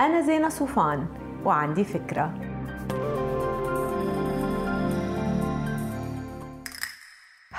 أنا زينة صوفان وعندي فكرة.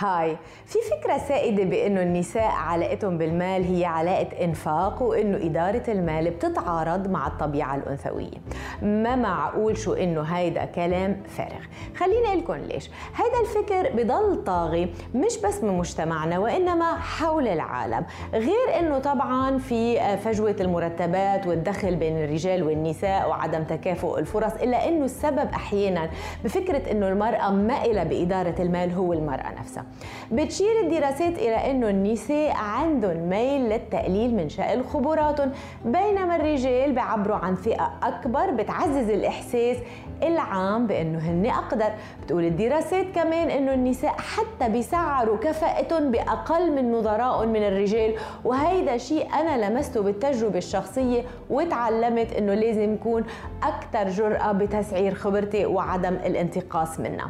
هاي. في فكرة سائدة بأنه النساء علاقتهم بالمال هي علاقة إنفاق وأنه إدارة المال بتتعارض مع الطبيعة الأنثوية. ما معقول شو أنه هيدا كلام فارغ. خليني لكم ليش. هيدا الفكر بضل طاغي مش بس من مجتمعنا وإنما حول العالم. غير أنه طبعا في فجوة المرتبات والدخل بين الرجال والنساء وعدم تكافؤ الفرص إلا أنه السبب أحيانا بفكرة أنه المرأة مائلة بإدارة المال هو المرأة نفسها. بتشير الدراسات إلى أنه النساء عندهم ميل للتقليل من شأن خبراتهم بينما الرجال بيعبروا عن ثقة أكبر بتعزز الإحساس العام بأنه هن أقدر. بتقول الدراسات كمان أنه النساء حتى بيسعروا كفاءتهم بأقل من نظرائهم من الرجال وهيدا شيء أنا لمسته بالتجربة الشخصية وتعلمت أنه لازم يكون أكثر جرأة بتسعير خبرتي وعدم الانتقاص منها.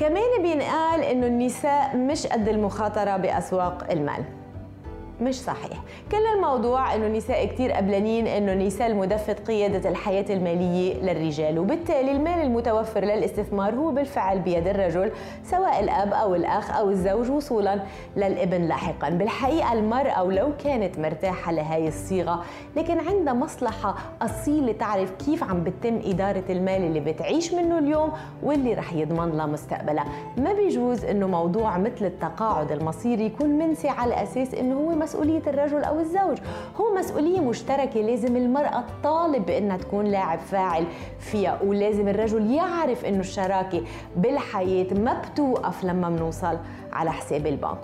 كمان بينقال إنه النساء مش قد المخاطرة بأسواق المال. مش صحيح. كل الموضوع إنه النساء كتير قبلانين إنه النساء المدفة قيادة الحياة المالية للرجال وبالتالي المال المتوفر للاستثمار هو بالفعل بيد الرجل سواء الأب أو الأخ أو الزوج وصولا للابن لاحقا. بالحقيقة المرأة ولو كانت مرتاحة لهي الصيغة لكن عندها مصلحة أصيلة تعرف كيف عم بتم إدارة المال اللي بتعيش منه اليوم واللي رح يضمن لها مستقبلها ما بيجوز إنه موضوع مثل التقاعد المصيري يكون منسي على أساس إنه هو مسؤولية الرجل أو الزوج. هو مسؤولية مشتركة لازم المرأة تطالب بأنها تكون لاعب فاعل فيها ولازم الرجل يعرف أنه الشراكة بالحياة ما بتوقف لما بنوصل على حساب البنك.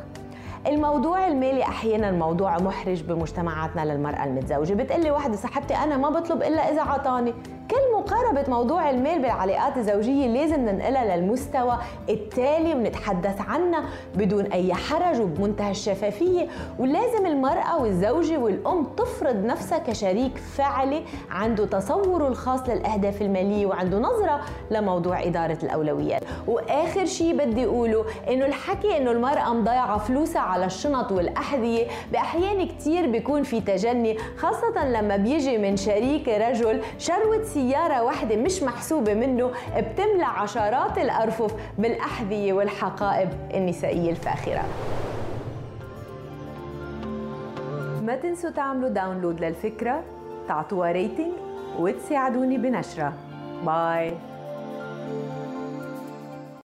الموضوع المالي أحيانا موضوع محرج بمجتمعاتنا للمرأة المتزوجة. بتقلي واحدة صاحبتي أنا ما بطلب إلا إذا عطاني. كل مقاربة موضوع المال بالعلاقات الزوجية لازم ننقلها للمستوى التالي ونتحدث عنها بدون أي حرج وبمنتهى الشفافية. ولازم المرأة والزوجة والأم تفرض نفسها كشريك فعلي عنده تصوره الخاص للأهداف المالية وعنده نظرة لموضوع إدارة الأولويات. وآخر شيء بدي أقوله إنه الحكي إنه المرأة مضيعة فلوسها على الشنط والأحذية. بأحيان كتير بيكون في تجني خاصة لما بيجي من شريك رجل شروة سيارة واحدة مش محسوبة منه بتملى عشرات الأرفف بالأحذية والحقائب النسائية الفاخرة. ما تنسوا تعملوا download للفكرة تعطوها rating وتساعدوني بنشره. bye